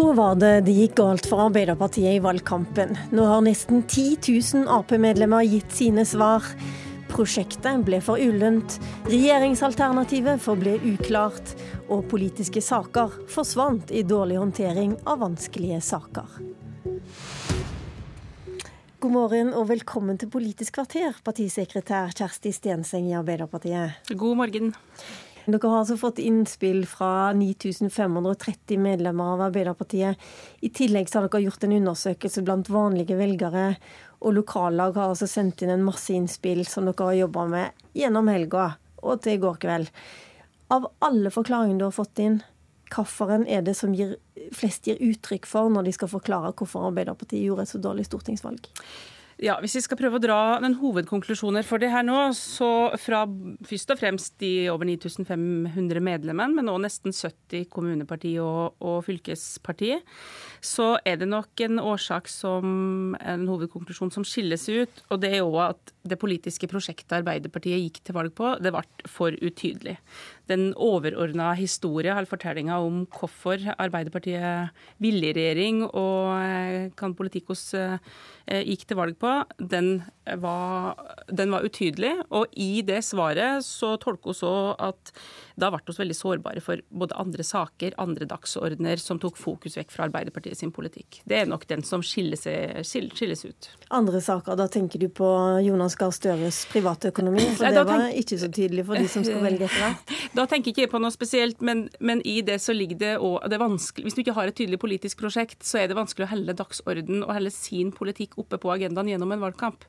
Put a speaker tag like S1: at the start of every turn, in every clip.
S1: Hvor var det det gikk galt for Arbeiderpartiet i valgkampen? Nå har nesten 10 000 Ap-medlemmer gitt sine svar. Prosjektet ble for ullent, regjeringsalternativet forble uklart, og politiske saker forsvant i dårlig håndtering av vanskelige saker. God morgen og velkommen til Politisk kvarter, partisekretær Kjersti Stenseng i Arbeiderpartiet.
S2: God morgen.
S1: Dere har altså fått innspill fra 9530 medlemmer av Arbeiderpartiet. I tillegg har dere gjort en undersøkelse blant vanlige velgere. Og lokallag har altså sendt inn en masse innspill som dere har jobba med gjennom helga og til i går kveld. Av alle forklaringene du har fått inn, hvilken er det som gir, flest gir uttrykk for når de skal forklare hvorfor Arbeiderpartiet gjorde et så dårlig stortingsvalg?
S2: Ja, Hvis vi skal prøve å dra noen hovedkonklusjoner for det her nå, så fra først og fremst de over 9500 medlemmene, men nå nesten 70 kommuneparti og, og fylkesparti, så er det nok en årsak som en hovedkonklusjon som skilles ut. Og det er jo at det politiske prosjektet Arbeiderpartiet gikk til valg på, det ble for utydelig den overordna historia eller fortellinga om hvorfor Arbeiderpartiet ville i regjering og eh, kan politikk hos eh, gikk til valg på, den var, den var, utydelig. Og i det svaret så tolker hun så at da ble vi veldig sårbare for både andre saker, andre dagsordener, som tok fokus vekk fra Arbeiderpartiet sin politikk. Det er nok den som skilles, skilles ut.
S1: Andre saker, da tenker du på Jonas Gahr Støres privatøkonomi? For det var ikke så tydelig for de som skal velge etter hvert?
S2: Da tenker jeg ikke på noe spesielt, men, men i det så ligger det òg Hvis du ikke har et tydelig politisk prosjekt, så er det vanskelig å helle dagsorden og helle sin politikk oppe på agendaen gjennom en valgkamp.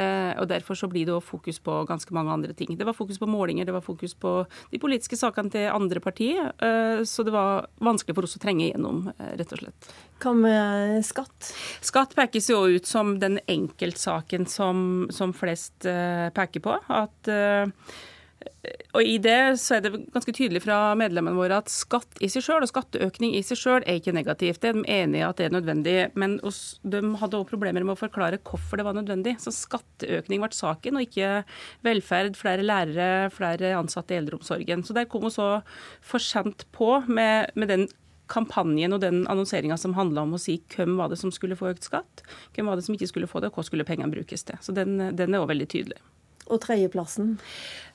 S2: Eh, og Derfor så blir det òg fokus på ganske mange andre ting. Det var fokus på målinger, det var fokus på de politiske sakene til andre partier. Eh, så det var vanskelig for oss å trenge igjennom, eh, rett og slett.
S1: Hva med skatt?
S2: Skatt pekes jo ut som den enkeltsaken som, som flest peker på. At og I det så er det ganske tydelig fra medlemmene våre at skatt i seg selv, og skatteøkning i seg selv er ikke negativt. Det er de enige at det er nødvendig. Men de hadde også problemer med å forklare hvorfor det var nødvendig. Så skatteøkning ble saken, og ikke velferd, flere lærere, flere ansatte i eldreomsorgen. Så der kom hun så for sent på med, med den kampanjen og den annonseringa som handla om å si hvem var det som skulle få økt skatt, hvem var det som ikke skulle få det, og hva skulle pengene brukes til. Så den, den er òg veldig tydelig.
S1: Og tredjeplassen?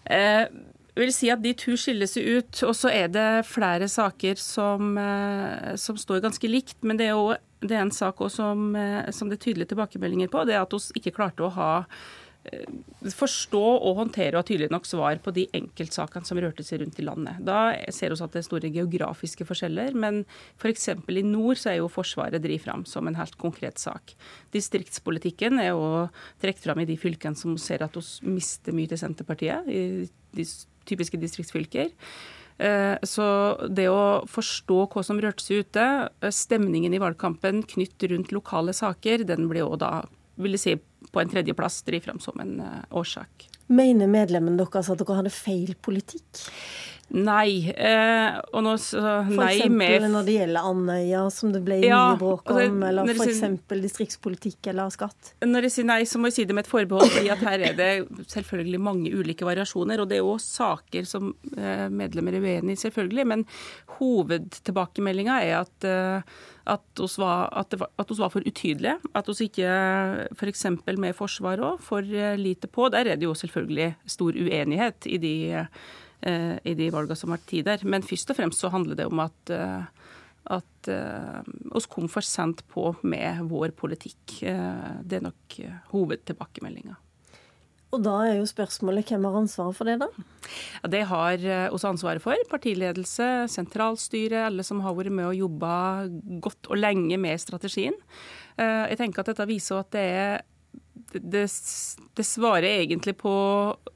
S2: Eh, vil si at De to skiller seg ut. Og så er det flere saker som, eh, som står ganske likt. Men det er, også, det er en sak som, eh, som, det er tydelige tilbakemeldinger på. Det er at vi ikke klarte å ha forstå og håndtere og ha tydelig nok svar på de enkeltsakene som rørte seg rundt i landet. Da ser vi at det er store geografiske forskjeller, men f.eks. i nord så er jo Forsvaret driv fram som en helt konkret sak. Distriktspolitikken er jo trukket fram i de fylkene som ser at vi mister mye til Senterpartiet. i de typiske distriktsfylker. Eh, så det å forstå hva som rørte seg ute, eh, stemningen i valgkampen knytt rundt lokale saker, den blir òg da, vil jeg si, på en tredjeplass driver fram som en eh, årsak.
S1: Mener medlemmene deres at dere hadde feil politikk?
S2: Nei. Eh, og nå så, nei
S1: For eksempel når det gjelder Andøya, som det ble ja, mye bråk om, det, eller f.eks. Sier, distriktspolitikk eller skatt?
S2: Når jeg sier nei, så må jeg si det med et forbehold, fordi at her er det selvfølgelig mange ulike variasjoner. Og det er jo saker som eh, medlemmer er uenig i, selvfølgelig. Men hovedtilbakemeldinga er at eh, at oss, var, var, for utydelige. At oss ikke f.eks. For med Forsvaret òg for eh, lite på. Der er det jo selvfølgelig stor uenighet i de i de valgene som har vært tid der. Men først og fremst så handler det om at eh, at uh, oss kom for sent på med vår politikk. Det er nok uh, hovedtilbakemeldinga.
S1: Og da er jo spørsmålet hvem har ansvaret for det, da?
S2: Ja, det har også ansvaret for. Partiledelse, sentralstyre, alle som har vært med og jobba godt og lenge med strategien. Jeg tenker at dette viser at det er det, det, svarer egentlig på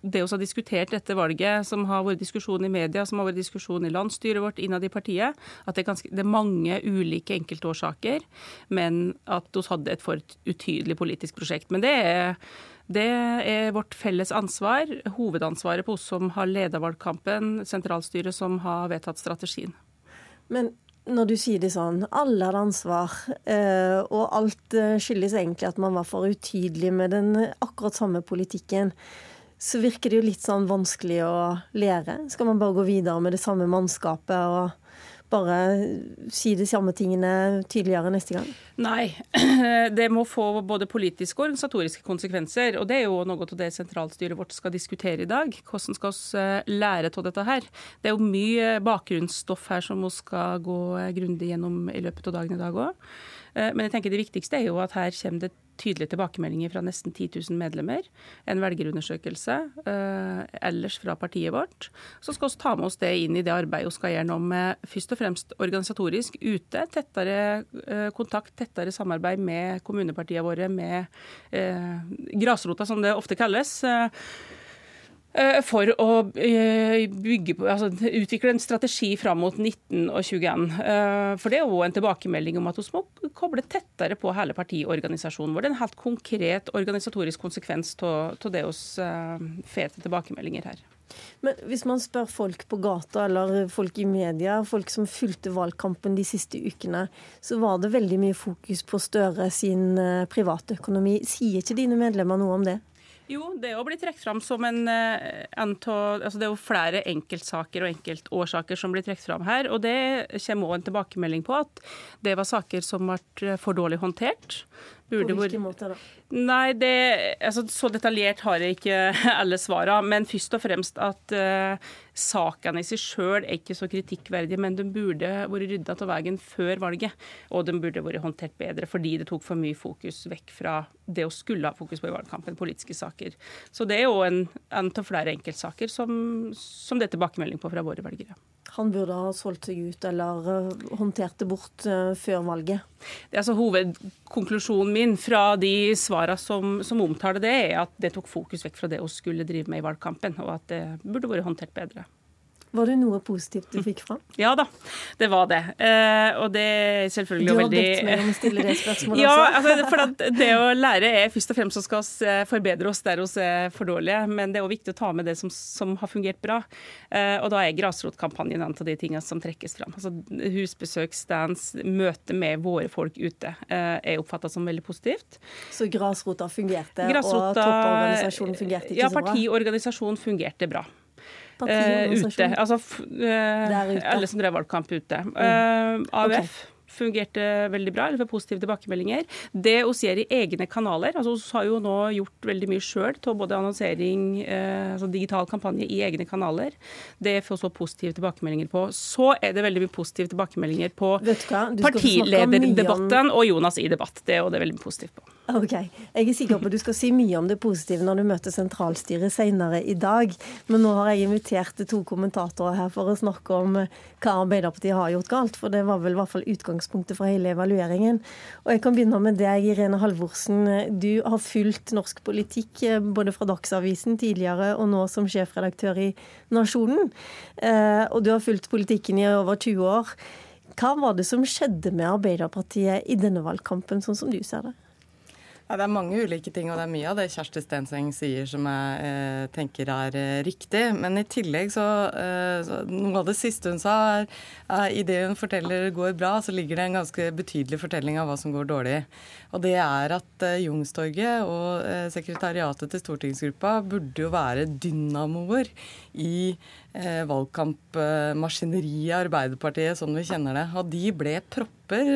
S2: det vi har diskutert etter valget, som har vært diskusjon i media, som har vært diskusjon i landsstyret vårt innad i partiet. At det er, ganske, det er mange ulike enkeltårsaker, men at vi hadde et for utydelig politisk prosjekt. Men det er, det er vårt felles ansvar. Hovedansvaret på oss som har leda valgkampen, sentralstyret som har vedtatt strategien.
S1: Men når du sier det sånn, alle hadde ansvar, eh, og alt eh, skyldes egentlig at man var for utydelig med den akkurat samme politikken, så virker det jo litt sånn vanskelig å lære. Skal man bare gå videre med det samme mannskapet og bare si de samme tingene tydeligere neste gang?
S2: Nei, det må få både politiske og organisatoriske konsekvenser. Og det er jo noe av det sentralstyret vårt skal diskutere i dag. Hvordan skal vi eh, lære av dette her? Det er jo mye bakgrunnsstoff her som vi skal gå grundig gjennom i løpet av dagen i dag òg. Eh, men jeg tenker det viktigste er jo at her kommer det tydelige tilbakemeldinger fra nesten 10 000 medlemmer. En velgerundersøkelse eh, ellers fra partiet vårt. Så skal vi ta med oss det inn i det arbeidet vi skal gjøre nå med først og fremst organisatorisk ute. Tettere eh, kontakt, tettere samarbeid med kommunepartiene våre, med eh, grasrota som det ofte kalles. Eh, for å eh, bygge på, altså, utvikle en strategi fram mot 19 og 21. Eh, for det er jo en tilbakemelding om at vi må koble tettere på hele partiorganisasjonen vår. Det er en helt konkret organisatorisk konsekvens av det hos fete tilbakemeldinger her.
S1: Men hvis man spør folk på gata eller folk i media, folk som fulgte valgkampen de siste ukene, så var det veldig mye fokus på Støre sin privatøkonomi. Sier ikke dine medlemmer noe om det?
S2: Jo, det er å bli trukket fram som en, en to, altså Det er jo flere enkeltsaker og enkeltårsaker som blir trukket fram her. Og det kommer òg en tilbakemelding på at det var saker som ble for dårlig håndtert.
S1: Burde på hvilken måte da?
S2: Nei, det, altså, Så detaljert har jeg ikke alle svarene. Men først og fremst at uh, sakene i seg sjøl er ikke så kritikkverdige. Men de burde vært rydda av veien før valget. Og de burde vært håndtert bedre fordi det tok for mye fokus vekk fra det å skulle ha fokus på i valgkampen, politiske saker. Så det er jo en av flere enkeltsaker som, som det er tilbakemelding på fra våre velgere
S1: han burde ha solgt seg ut eller eh, håndtert det bort eh, før valget?
S2: Det er altså Hovedkonklusjonen min fra de svarene som, som, omtaler det, er at det tok fokus vekk fra det å skulle drive med i valgkampen, og at det burde vært håndtert bedre.
S1: Var det noe positivt du fikk fram?
S2: Ja da, det var det. Eh, og det er selvfølgelig veldig
S1: Du har bedt meg om å stille det spørsmålet
S2: ja, også. Altså, for det å lære er først og fremst å skal forbedre oss der oss er for dårlige, men det er også viktig å ta med det som, som har fungert bra. Eh, og da er grasrotkampanjen en av de tingene som trekkes fram. Altså Husbesøk, stands, møte med våre folk ute eh, er oppfatta som veldig positivt.
S1: Så grasrota fungerte, grasrota, og topporganisasjonen fungerte ikke
S2: ja, så bra? Ja, partiorganisasjonen fungerte bra. Uh, ute. Altså uh, alle som drev valgkamp ute. Uh, AUF. Okay fungerte veldig bra, eller for positive tilbakemeldinger. Det gjør i egne kanaler altså Vi har jo nå gjort veldig mye sjøl av både annonsering, eh, altså digital kampanje i egne kanaler. Det får så positive tilbakemeldinger på. Så er det veldig mye positive tilbakemeldinger på partilederdebatten og Jonas i debatt. Det er jo det veldig positivt på.
S1: Ok, Jeg er sikker på at du skal si mye om det positive når du møter sentralstyret senere i dag. Men nå har jeg invitert to kommentatorer her for å snakke om hva Arbeiderpartiet har gjort galt. For det var vel i hvert fall utgangspunktet utgangspunktet for hele evalueringen. Og jeg kan begynne med deg, Irene Halvorsen. Du har fulgt norsk politikk eh, både fra Dagsavisen tidligere og nå som sjefredaktør i Nasjonen. Eh, og du har fulgt politikken i over 20 år. Hva var det som skjedde med Arbeiderpartiet i denne valgkampen, sånn som du ser det?
S3: Ja, det er mange ulike ting, og det er mye av det Kjersti Stenseng sier som jeg eh, tenker er eh, riktig. Men i tillegg så, eh, så, Noe av det siste hun sa, er, at i det hun forteller går bra, så ligger det en ganske betydelig fortelling av hva som går dårlig. Og det er at eh, Youngstorget og eh, sekretariatet til stortingsgruppa burde jo være dynamoer i eh, valgkampmaskineriet i Arbeiderpartiet sånn vi kjenner det. Og de ble propper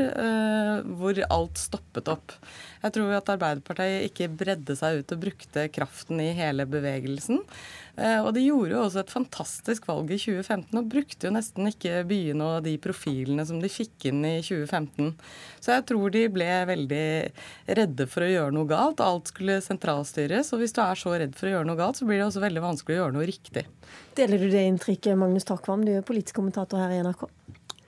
S3: hvor alt stoppet opp. Jeg tror at Arbeiderpartiet ikke bredde seg ut og brukte kraften i hele bevegelsen. Eh, og de gjorde jo også et fantastisk valg i 2015 og brukte jo nesten ikke byene og de profilene som de fikk inn i 2015. Så jeg tror de ble veldig redde for å gjøre noe galt. Alt skulle sentralstyres. Og hvis du er så redd for å gjøre noe galt, så blir det også veldig vanskelig å gjøre noe riktig.
S1: Deler du det inntrykket, Magnus Takvam, du er politisk kommentator her i NRK?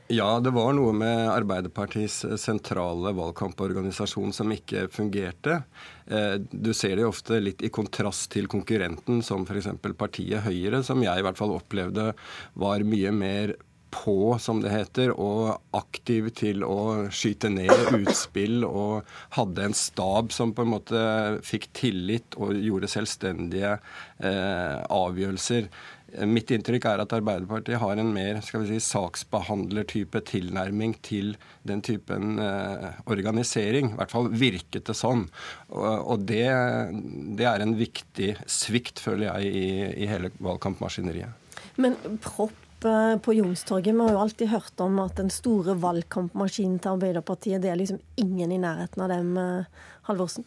S4: Ja, det var noe med Arbeiderpartiets sentrale valgkamporganisasjon som ikke fungerte. Eh, du ser det ofte litt i kontrast til konkurrenten, som f.eks. partiet Høyre, som jeg i hvert fall opplevde var mye mer på, som det heter, og aktiv til å skyte ned utspill og hadde en stab som på en måte fikk tillit og gjorde selvstendige eh, avgjørelser. Mitt inntrykk er at Arbeiderpartiet har en mer skal vi si, saksbehandlertype tilnærming til den typen eh, organisering. I hvert fall virket det sånn. Og, og det, det, er en viktig svikt, føler jeg, i, i hele valgkampmaskineriet.
S1: Men propp på Youngstorget. Vi har jo alltid hørt om at den store valgkampmaskinen til Arbeiderpartiet, det er liksom ingen i nærheten av dem, eh, Halvorsen?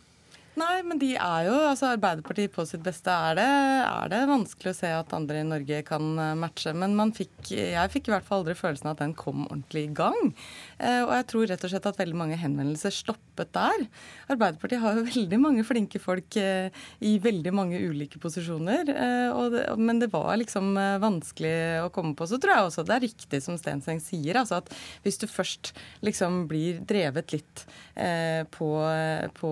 S3: Nei, men de er jo altså Arbeiderpartiet på sitt beste. Er det, er det vanskelig å se at andre i Norge kan eh, matche? Men fikk, jeg fikk i hvert fall aldri følelsen av at den kom ordentlig i gang. Eh, og jeg tror rett og slett at veldig mange henvendelser stoppet der. Arbeiderpartiet har jo veldig mange flinke folk eh, i veldig mange ulike posisjoner. Det, men det var liksom vanskelig å komme på. Så tror jeg også det er riktig som Stenseng sier, altså at hvis du først liksom blir drevet litt på, på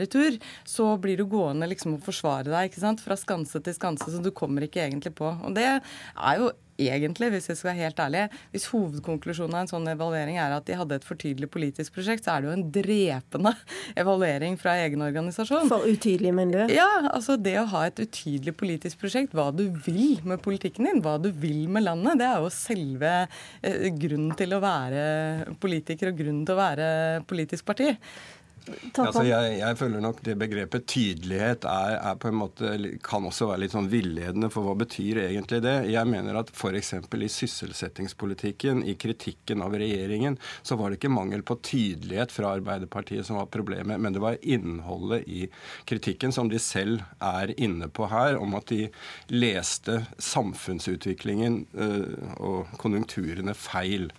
S3: retur, så blir du gående liksom og forsvare deg ikke sant? fra skanse til skanse, så du kommer ikke egentlig på. Og det er jo egentlig, hvis jeg skal være helt ærlig, hvis hovedkonklusjonen av en sånn evaluering er at de hadde et for tydelig politisk prosjekt, så er det jo en drepende evaluering fra egen organisasjon.
S1: For utydelig, mener
S3: du? Ja, altså det å ha et utydelig politisk prosjekt, hva du vil med politikken din, hva du vil med landet, det er jo selve eh, grunnen til å være politiker og grunnen til å være politisk parti.
S4: Altså, jeg, jeg, føler nok det begrepet tydelighet er, er, på en måte, kan også være litt sånn villedende, for hva betyr egentlig det? Jeg mener at f.eks. i sysselsettingspolitikken, i kritikken av regjeringen, så var det ikke mangel på tydelighet fra Arbeiderpartiet som var problemet, men det var innholdet i kritikken, som de selv er inne på her, om at de leste samfunnsutviklingen øh, og konjunkturene feil.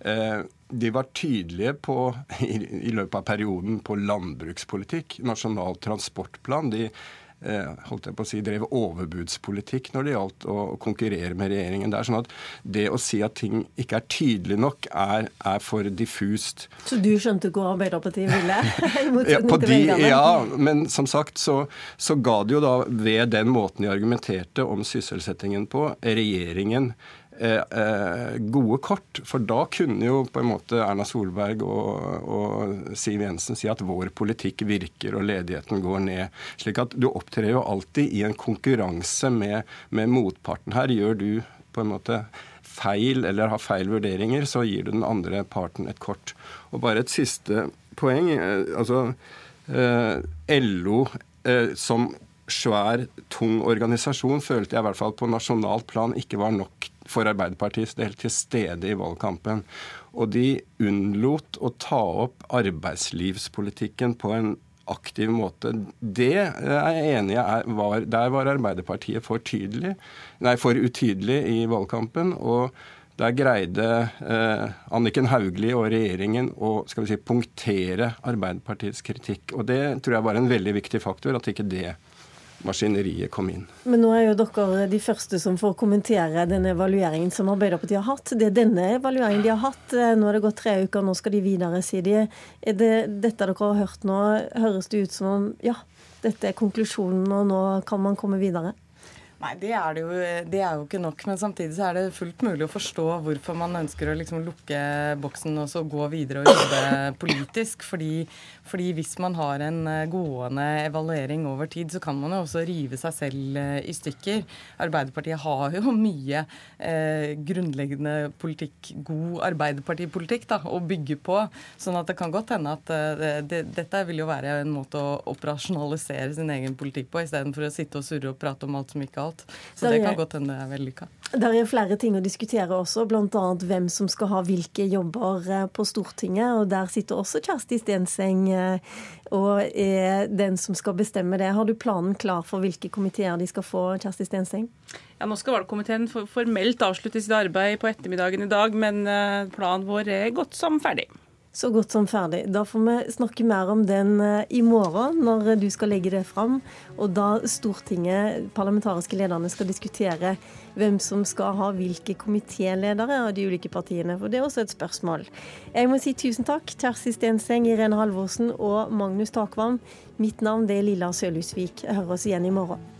S4: Eh, de var tydelige på, i, løpet av perioden på landbrukspolitikk, Nasjonal transportplan. De eh, holdt jeg på å si, drev overbudspolitikk når det gjaldt å konkurrere med regjeringen. Det er sånn at det å si at ting ikke er tydelig nok, er, er for diffust.
S1: Så du skjønte hvor Arbeiderpartiet ville?
S4: ja, de, ja, men som sagt så, så ga det jo da ved den måten de argumenterte om sysselsettingen på, regjeringen gode kort. For da kunne jo på en måte Erna Solberg og, og, Siv Jensen si at vår politikk virker og ledigheten går ned. Slik at du opptrer jo alltid i en konkurranse med, med motparten her. Gjør du på en måte feil eller har feil vurderinger, så gir du den andre parten et kort. Og bare et siste poeng. Eh, altså LO som svær, tung organisasjon følte jeg i hvert fall på nasjonalt plan ikke var nok for Arbeiderpartiets del til stede i valgkampen. Og de unnlot å ta opp arbeidslivspolitikken på en aktiv måte. Det er jeg enig i. Der var Arbeiderpartiet for, tydelig, nei, for utydelig i valgkampen. og der greide eh, Anniken Hauglie og regjeringen å skal vi si, punktere Arbeiderpartiets kritikk. Og det tror jeg var en veldig viktig faktor, at ikke det maskineriet kom inn.
S1: Men nå er jo dere de første som får kommentere den evalueringen som Arbeiderpartiet har hatt. Det er denne evalueringen de har hatt. Nå har det gått tre uker, nå skal de videre, sier de. Er det dette dere har hørt nå, høres det ut som om ja, dette er konklusjonen, og nå kan man komme videre?
S3: Nei, det er, det, jo, det er, jo, ikke nok. Men samtidig så er det fullt mulig å forstå hvorfor man ønsker å liksom lukke boksen og så gå videre og jobbe politisk. Fordi, fordi, hvis man har en eh, gående evaluering over tid, så kan man jo også rive seg selv eh, i stykker. Arbeiderpartiet har jo mye eh, grunnleggende politikk, god arbeiderpartipolitikk, da, å bygge på. Sånn at det kan godt hende at eh, det, dette vil jo være en måte å operasjonalisere sin egen politikk på, istedenfor å sitte og surre og prate om alt som ikke har alt. Så det kan godt hende det er vellykka.
S1: Det er flere ting å diskutere også, bl.a. hvem som skal ha hvilke jobber eh, på Stortinget. og Der sitter også Kjersti Stenseng eh, og er den som skal bestemme det. Har du planen klar for hvilke komiteer de skal få, Kjersti Stenseng?
S2: Ja, Nå skal valgkomiteen formelt avslutte sitt arbeid på ettermiddagen i dag, men eh, planen vår er godt som ferdig
S1: så godt som ferdig. Da får vi snakke mer om den eh, i morgen, når du skal legge det fram. Og da Stortinget, parlamentariske lederne, skal diskutere hvem som skal ha hvilke komitéledere av de ulike partiene. For det er også et spørsmål. Jeg må si tusen takk, Kjersti Stenseng, Irene Halvorsen og Magnus Takvam. Mitt navn er Lilla Sølhusvik. Jeg hører oss igjen i morgen.